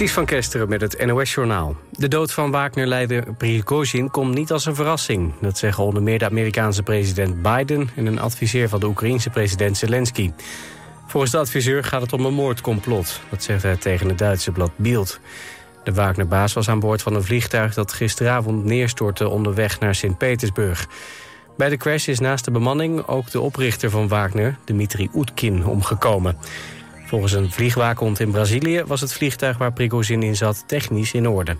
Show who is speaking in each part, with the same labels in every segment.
Speaker 1: Ties van Kesteren met het NOS-journaal. De dood van Wagner-leider Prigozhin komt niet als een verrassing. Dat zeggen onder meer de Amerikaanse president Biden... en een adviseur van de Oekraïense president Zelensky. Volgens de adviseur gaat het om een moordcomplot. Dat zegt hij tegen het Duitse blad Bild. De Wagner-baas was aan boord van een vliegtuig... dat gisteravond neerstortte onderweg naar Sint-Petersburg. Bij de crash is naast de bemanning ook de oprichter van Wagner... Dmitri Oetkin, omgekomen. Volgens een vliegwaakhond in Brazilië was het vliegtuig waar Prigozhin in zat technisch in orde.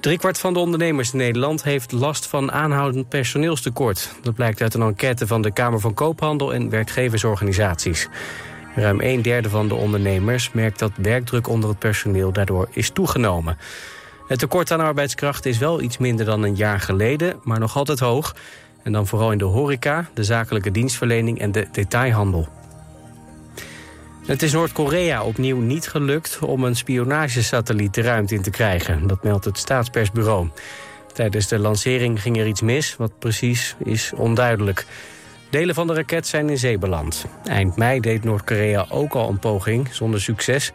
Speaker 1: Driekwart van de ondernemers in Nederland heeft last van aanhoudend personeelstekort. Dat blijkt uit een enquête van de Kamer van Koophandel en werkgeversorganisaties. Ruim een derde van de ondernemers merkt dat werkdruk onder het personeel daardoor is toegenomen. Het tekort aan arbeidskracht is wel iets minder dan een jaar geleden, maar nog altijd hoog. En dan vooral in de horeca, de zakelijke dienstverlening en de detailhandel. Het is Noord-Korea opnieuw niet gelukt om een spionagesatelliet de ruimte in te krijgen. Dat meldt het staatspersbureau. Tijdens de lancering ging er iets mis, wat precies is onduidelijk. Delen van de raket zijn in zee beland. Eind mei deed Noord-Korea ook al een poging, zonder succes.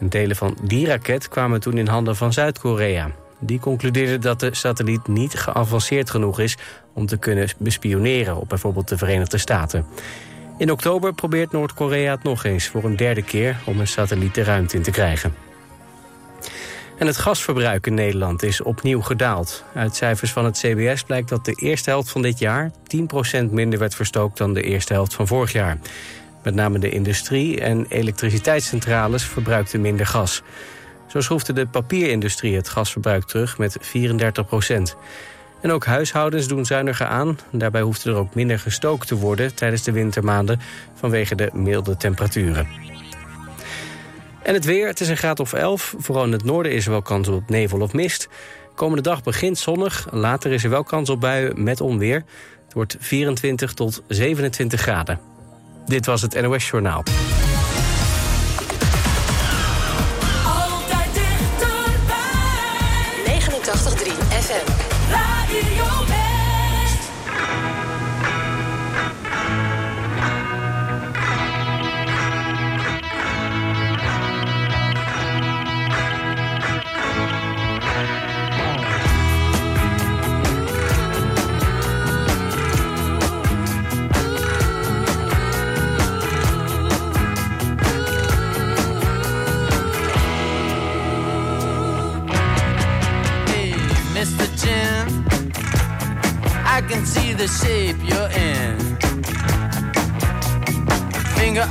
Speaker 1: En delen van die raket kwamen toen in handen van Zuid-Korea. Die concludeerde dat de satelliet niet geavanceerd genoeg is... om te kunnen bespioneren op bijvoorbeeld de Verenigde Staten. In oktober probeert Noord-Korea het nog eens voor een derde keer om een satelliet de ruimte in te krijgen. En het gasverbruik in Nederland is opnieuw gedaald. Uit cijfers van het CBS blijkt dat de eerste helft van dit jaar 10% minder werd verstookt dan de eerste helft van vorig jaar. Met name de industrie en elektriciteitscentrales verbruikten minder gas. Zo schroefde de papierindustrie het gasverbruik terug met 34 procent. En ook huishoudens doen zuiniger aan. Daarbij hoeft er ook minder gestookt te worden tijdens de wintermaanden vanwege de milde temperaturen. En het weer, het is een graad of 11. Vooral in het noorden is er wel kans op nevel of mist. Komende dag begint zonnig, later is er wel kans op buien met onweer. Het wordt 24 tot 27 graden. Dit was het NOS Journaal.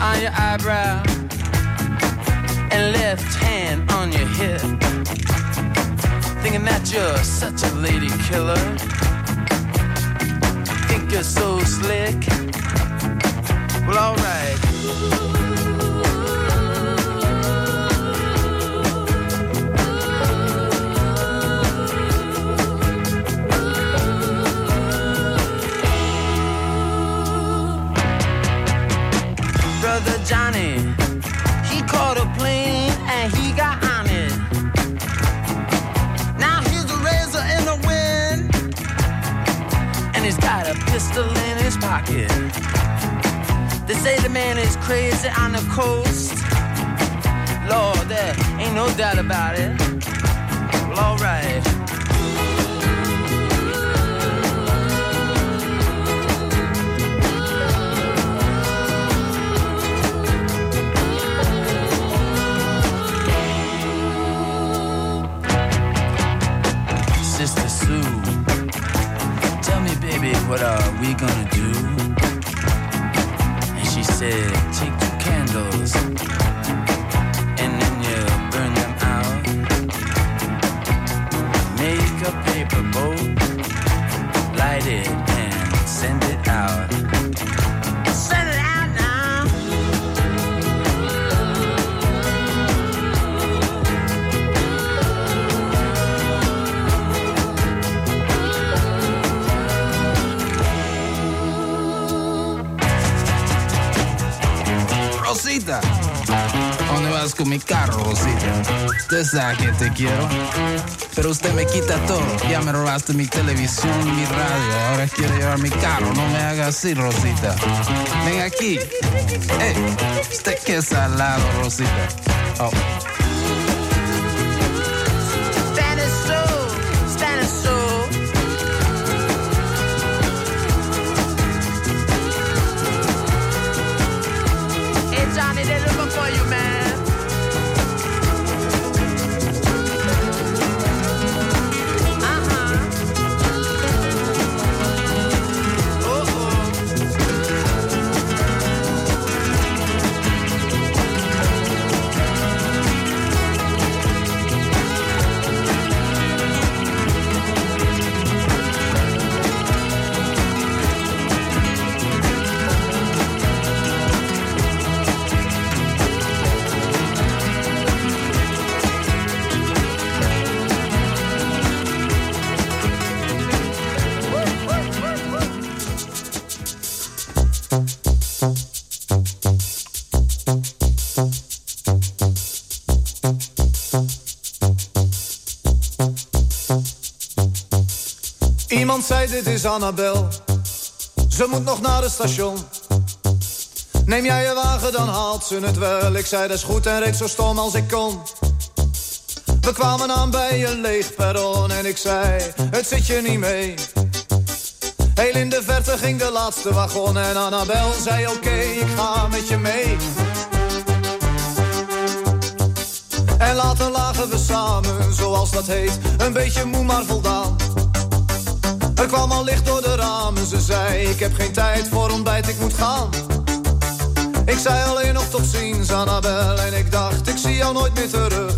Speaker 2: On your eyebrow and left hand on your hip. Thinking that you're such a lady killer. Think you're so slick. Well, alright. Brother Johnny. He caught a plane and he got on it. Now he's a razor in the wind. And he's got a pistol in his pocket. They say the man is crazy on the coast. Lord, there ain't no doubt about it. Well, alright. What are we gonna do? And she said, take two candles and then you burn them out. Make a paper boat, light it
Speaker 3: Rosita. juegas con mi carro, Rosita. Usted sabe que te quiero. Pero usted me quita todo. Ya me robaste mi televisión, mi radio. Ahora quiere llevar mi carro. No me haga así, Rosita. Ven aquí. Hey, usted qué salado, Rosita. Oh.
Speaker 4: it, they look for you, man. Zei dit is Annabel. Ze moet nog naar het station. Neem jij je wagen, dan haalt ze het wel. Ik zei dat is goed en reed zo stom als ik kon. We kwamen aan bij een leeg perron en ik zei, het zit je niet mee. Heel in de verte ging de laatste wagon en Annabel zei oké, ik ga met je mee. En later lagen we samen, zoals dat heet, een beetje moe maar voldaan. Er kwam al licht door de ramen, ze zei ik heb geen tijd voor ontbijt, ik moet gaan. Ik zei alleen nog tot ziens, Annabel, en ik dacht ik zie jou nooit meer terug.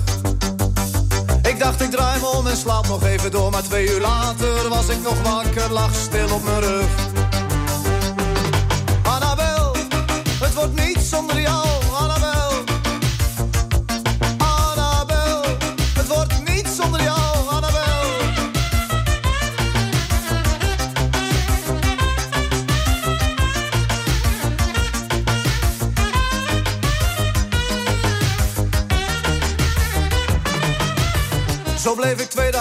Speaker 4: Ik dacht ik draai me om en slaap nog even door, maar twee uur later was ik nog wakker, lag stil op mijn rug. Annabel, het wordt niet zonder jou,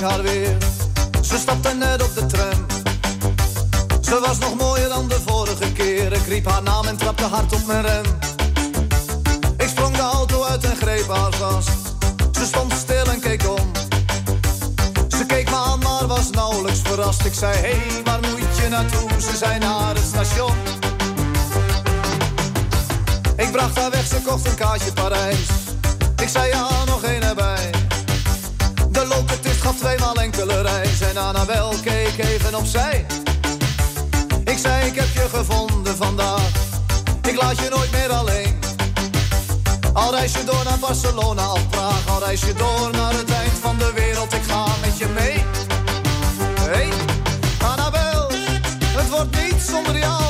Speaker 4: Ze stapte net op de tram. Ze was nog mooier dan de vorige keer. Ik riep haar naam en trapte hard op mijn rem. Ik sprong de auto uit en greep haar vast. Ze stond stil en keek om. Ze keek me aan, maar was nauwelijks verrast. Ik zei, hé, hey, waar moet je naartoe? Ze zei naar het station. Ik bracht haar weg, ze kocht een kaartje Parijs. Ik zei, ja, nog één erbij. Tweemaal enkele reis. En Annabel keek even opzij. Ik zei, ik heb je gevonden vandaag. Ik laat je nooit meer alleen. Al reis je door naar Barcelona of Praag. Al reis je door naar het eind van de wereld. Ik ga met je mee. Hey, Annabel, het wordt niet zonder jou,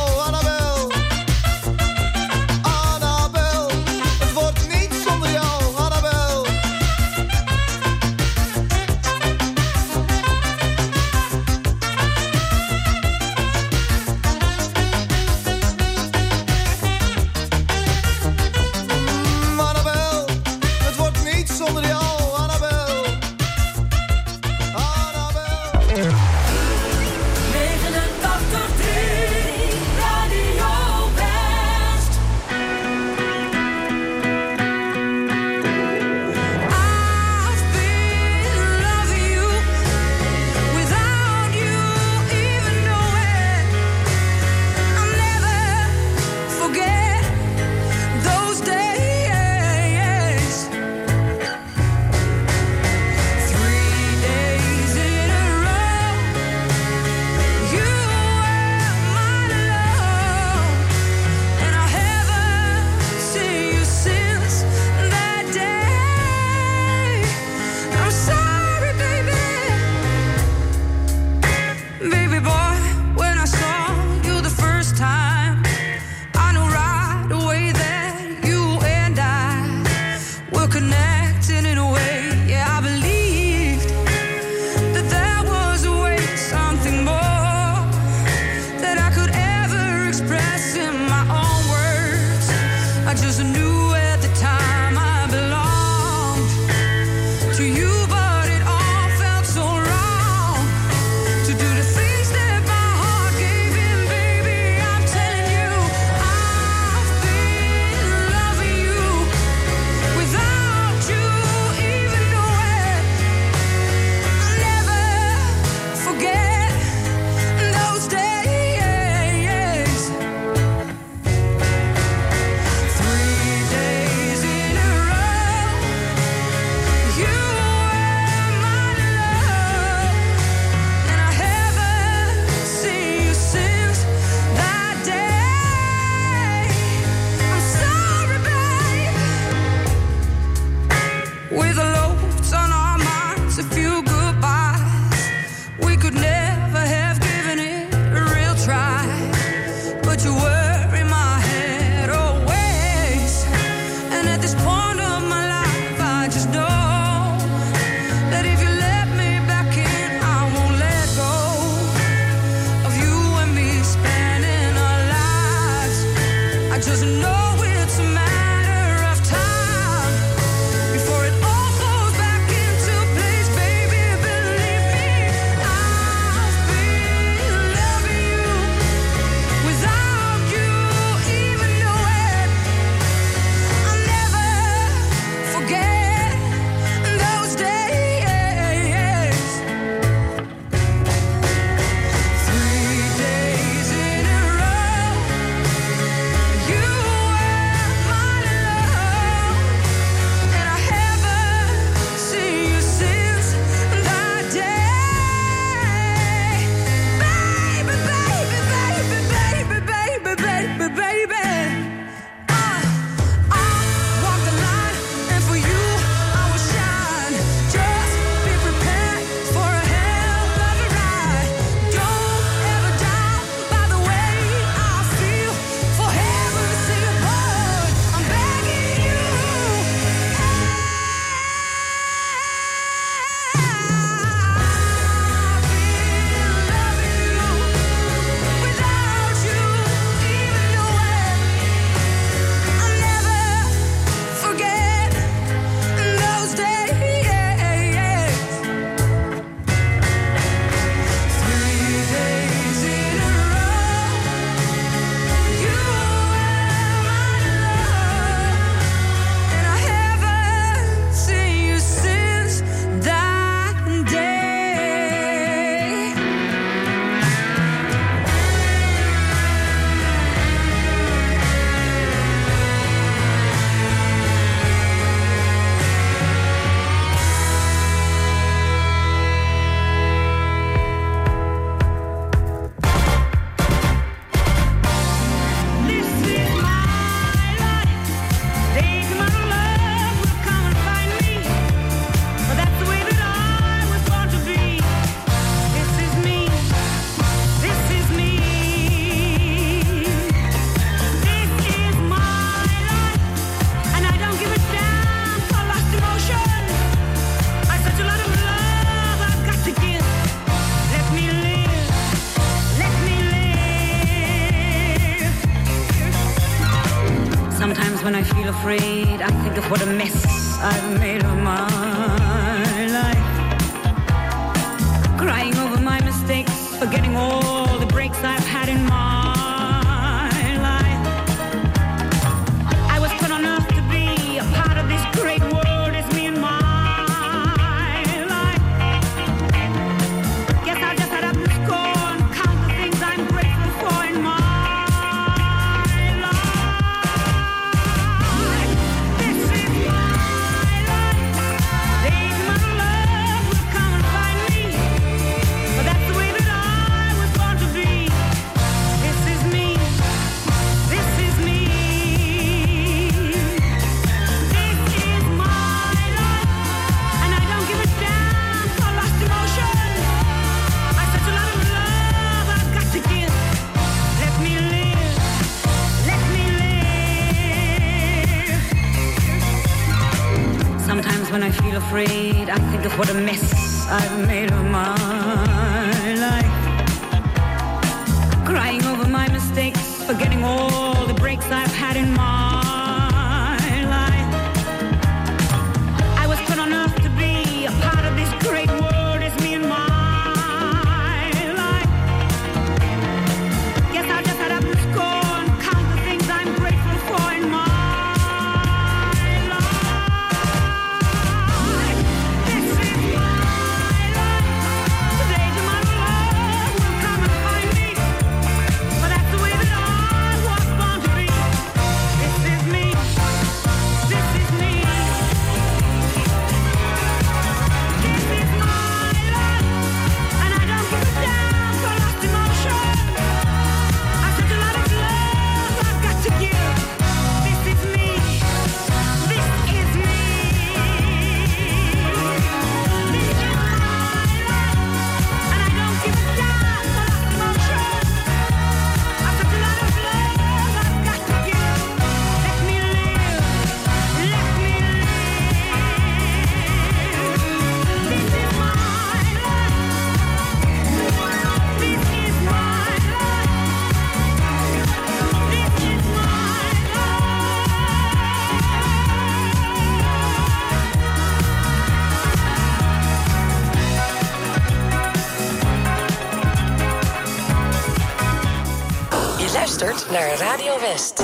Speaker 5: What a mess I've made of my
Speaker 6: naar Radio West.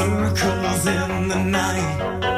Speaker 7: circles in the night.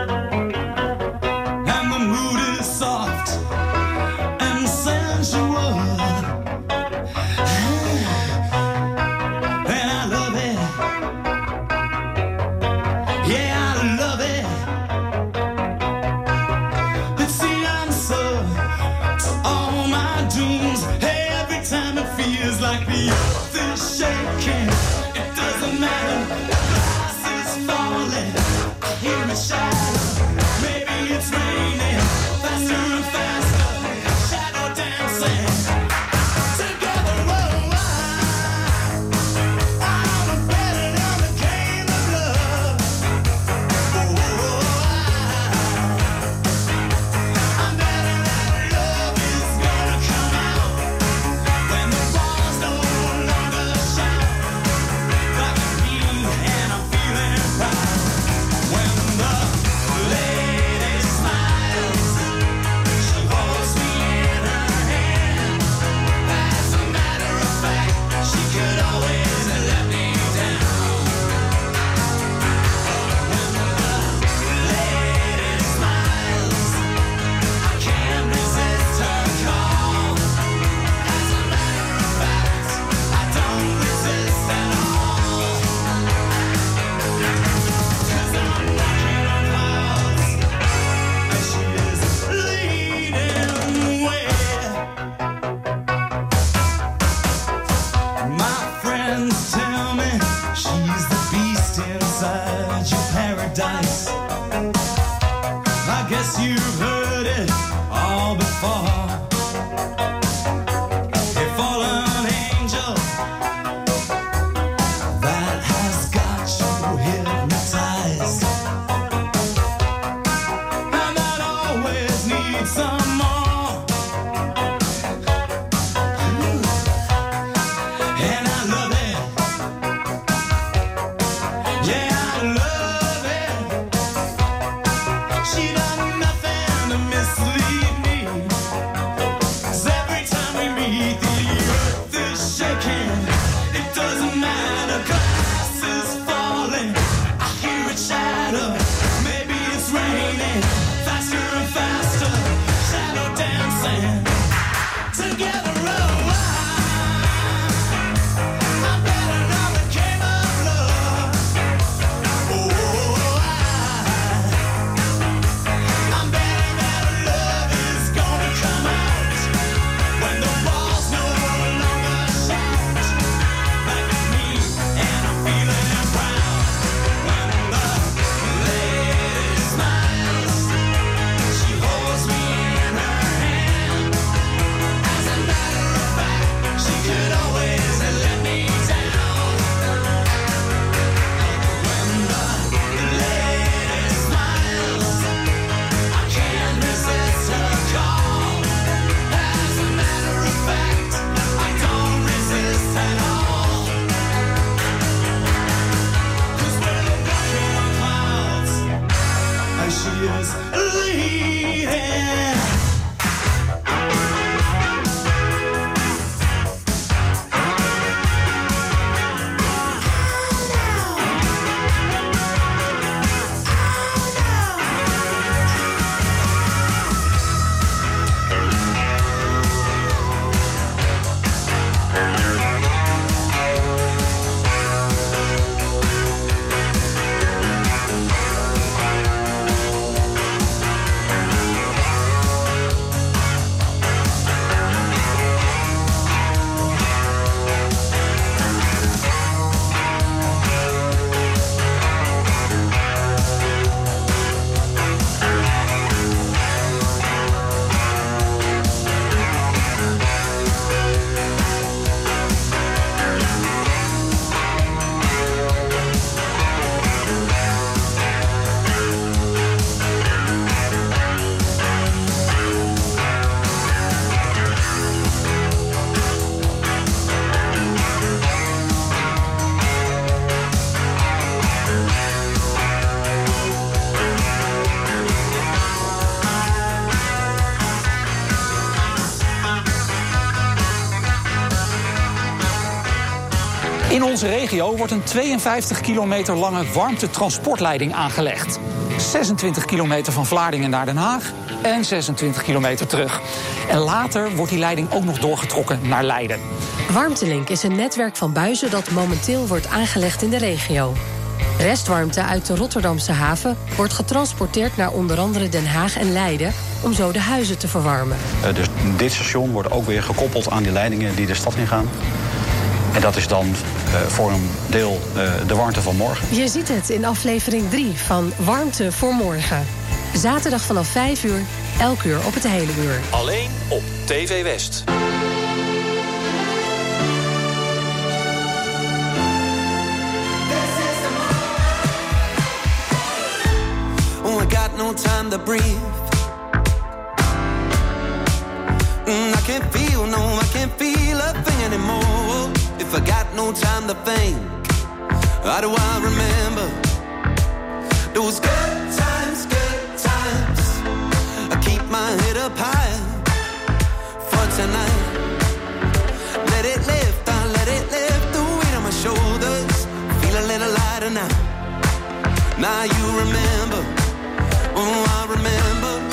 Speaker 7: Regio wordt een 52 kilometer lange warmtetransportleiding aangelegd. 26 kilometer van Vlaardingen naar Den Haag en 26 kilometer terug. En later wordt die leiding ook nog doorgetrokken naar Leiden.
Speaker 8: Warmtelink is een netwerk van buizen dat momenteel wordt aangelegd in de regio. Restwarmte uit de Rotterdamse haven wordt getransporteerd naar onder andere Den Haag en Leiden om zo de huizen te verwarmen.
Speaker 9: Uh, dus dit station wordt ook weer gekoppeld aan die leidingen die de stad ingaan. En dat is dan voor een deel uh, de warmte van morgen.
Speaker 8: Je ziet het in aflevering 3 van Warmte voor Morgen. Zaterdag vanaf 5 uur, elk uur op het hele uur.
Speaker 10: Alleen op TV West.
Speaker 11: I got no time to breathe. Mm, I can't feel, no, I can't feel a thing anymore. If I got no time to think, how do I remember those good times, good times? I keep my head up high for tonight. Let it lift, I let it lift the weight on my shoulders. Feel a little lighter now. Now you remember, oh I remember.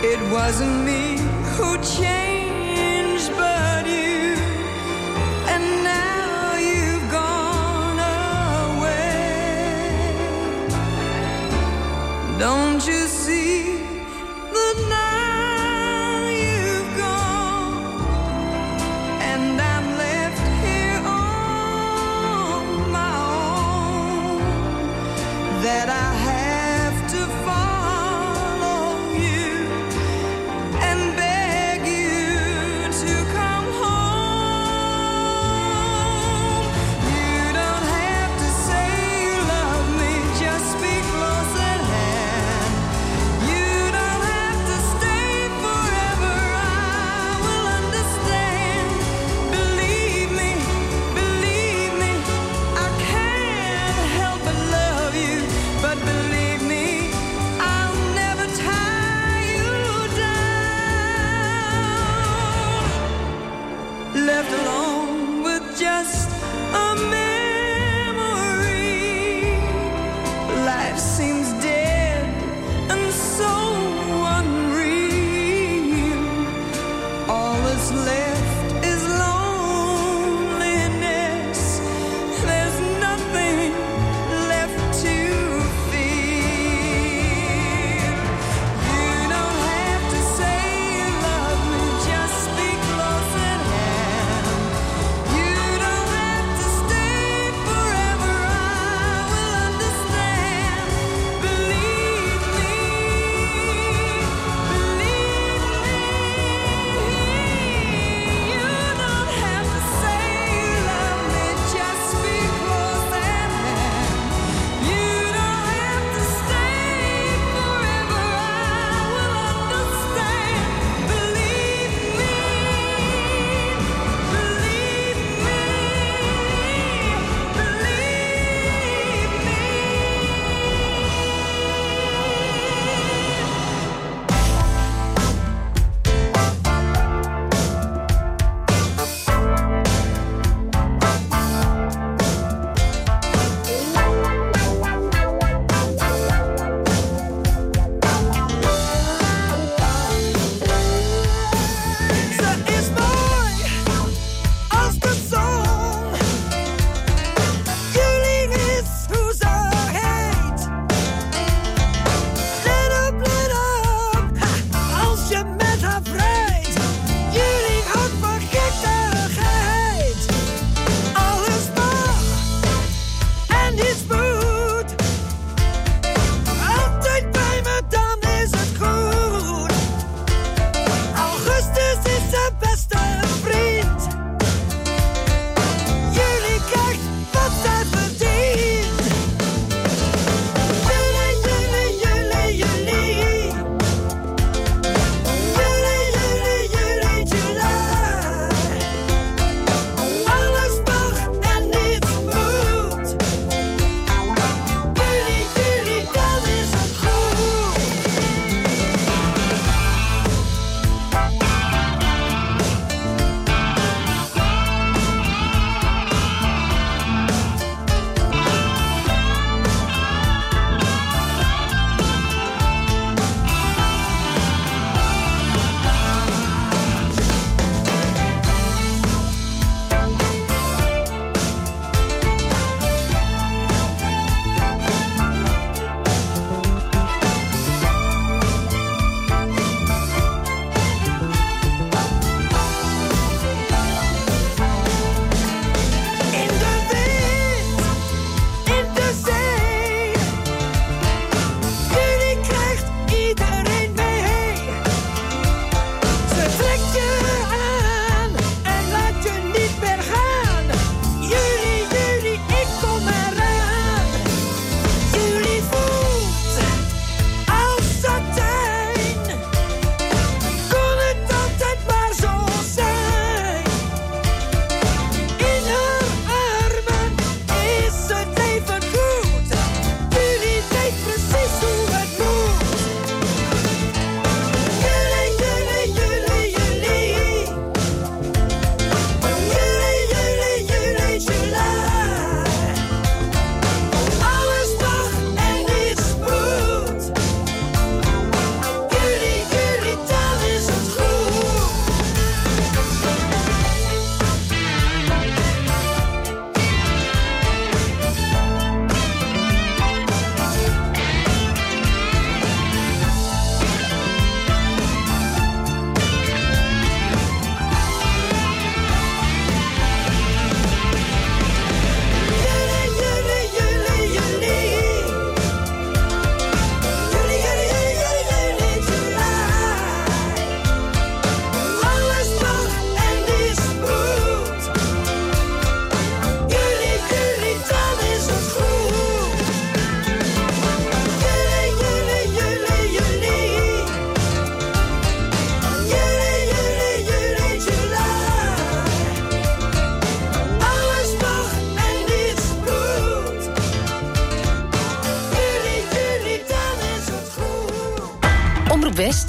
Speaker 11: It
Speaker 6: wasn't me who changed,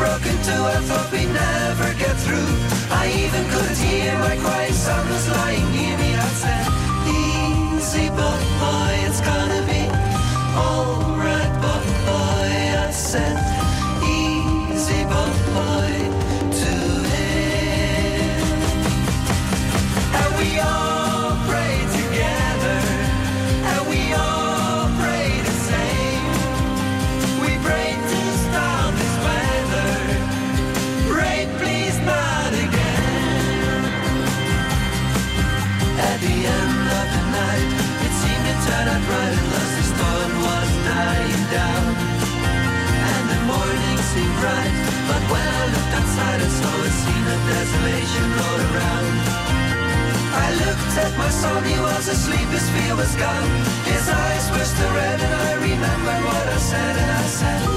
Speaker 12: broken to and fro asleep, his fear was gone. His eyes were still red, and I remembered what I said, and I said.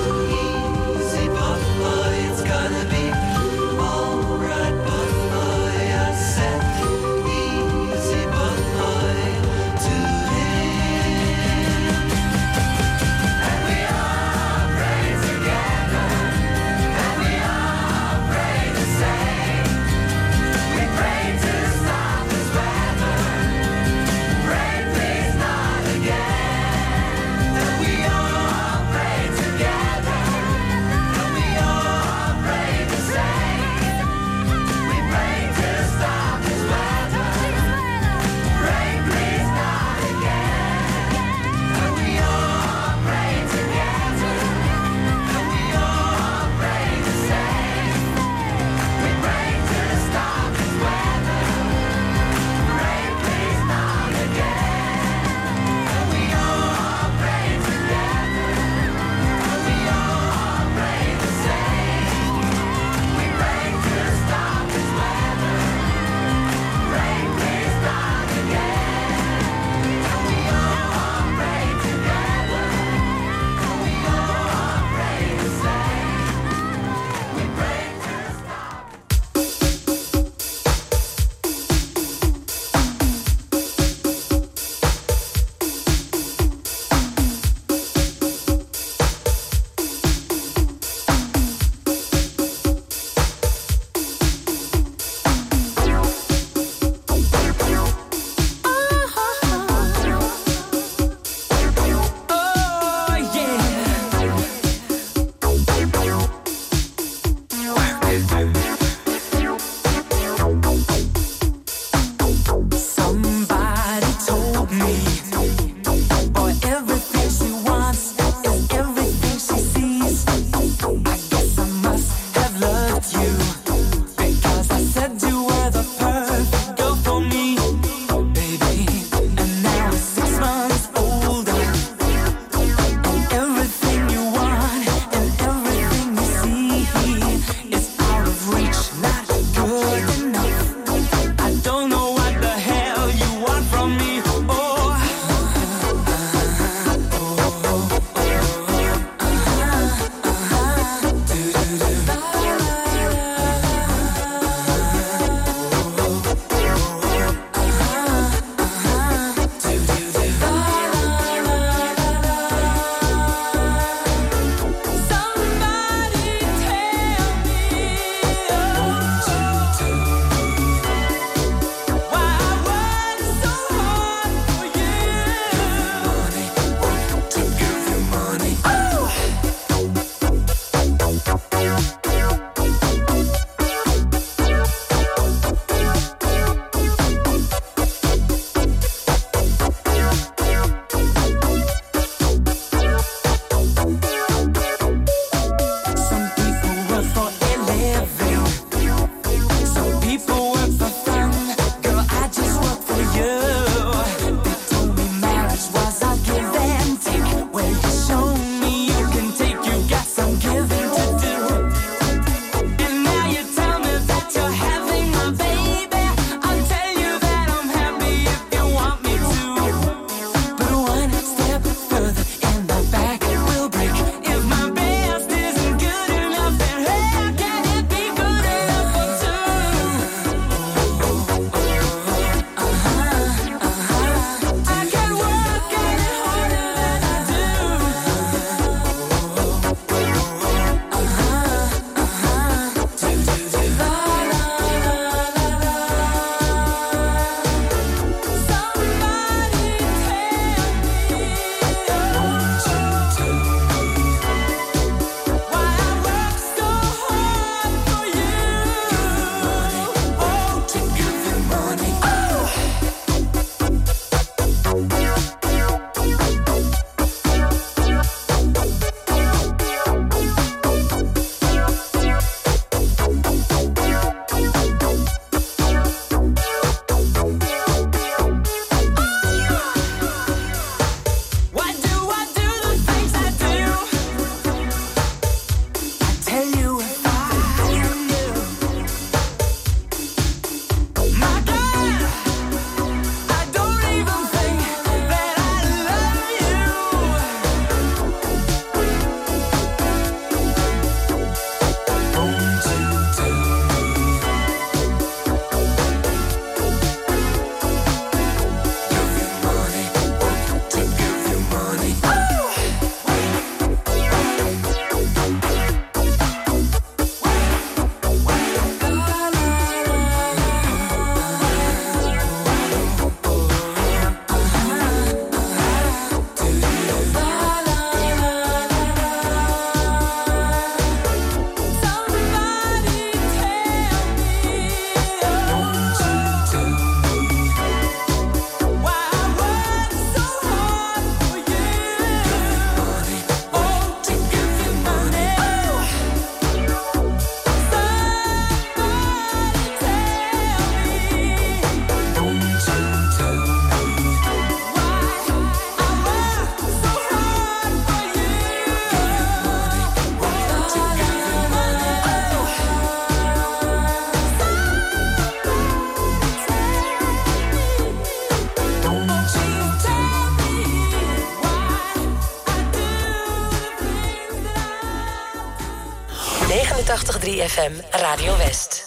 Speaker 8: 89.3 FM Radio West.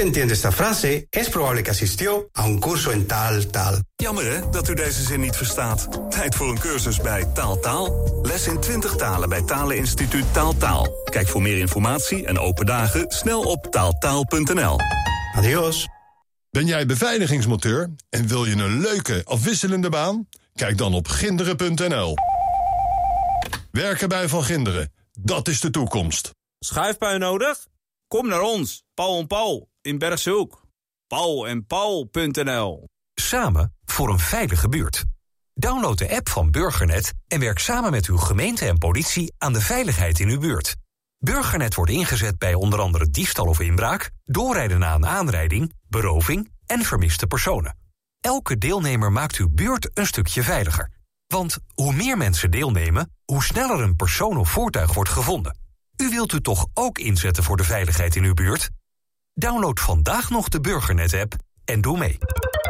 Speaker 13: Entiende esta frase, es probable que asistió a un curso en tal, tal.
Speaker 14: Jammer hè, dat u deze zin niet verstaat. Tijd voor een cursus bij Taal Taal. Les in 20 talen bij Taleninstituut Taal Taal. Kijk voor meer informatie en open dagen snel op taaltaal.nl.
Speaker 13: Adios.
Speaker 15: Ben jij beveiligingsmonteur en wil je een leuke, afwisselende baan? Kijk dan op ginderen.nl. Werken bij Van Ginderen, dat is de toekomst.
Speaker 16: Schuifpui nodig? Kom naar ons, Paul en Paul in Bergse Hoek. Paul en Paul.nl
Speaker 17: Samen voor een veilige buurt. Download de app van Burgernet en werk samen met uw gemeente en politie aan de veiligheid in uw buurt. Burgernet wordt ingezet bij onder andere diefstal of inbraak, doorrijden na een aanrijding, beroving en vermiste personen. Elke deelnemer maakt uw buurt een stukje veiliger. Want hoe meer mensen deelnemen, hoe sneller een persoon of voertuig wordt gevonden. U wilt u toch ook inzetten voor de veiligheid in uw buurt? Download vandaag nog de Burgernet-app en doe mee.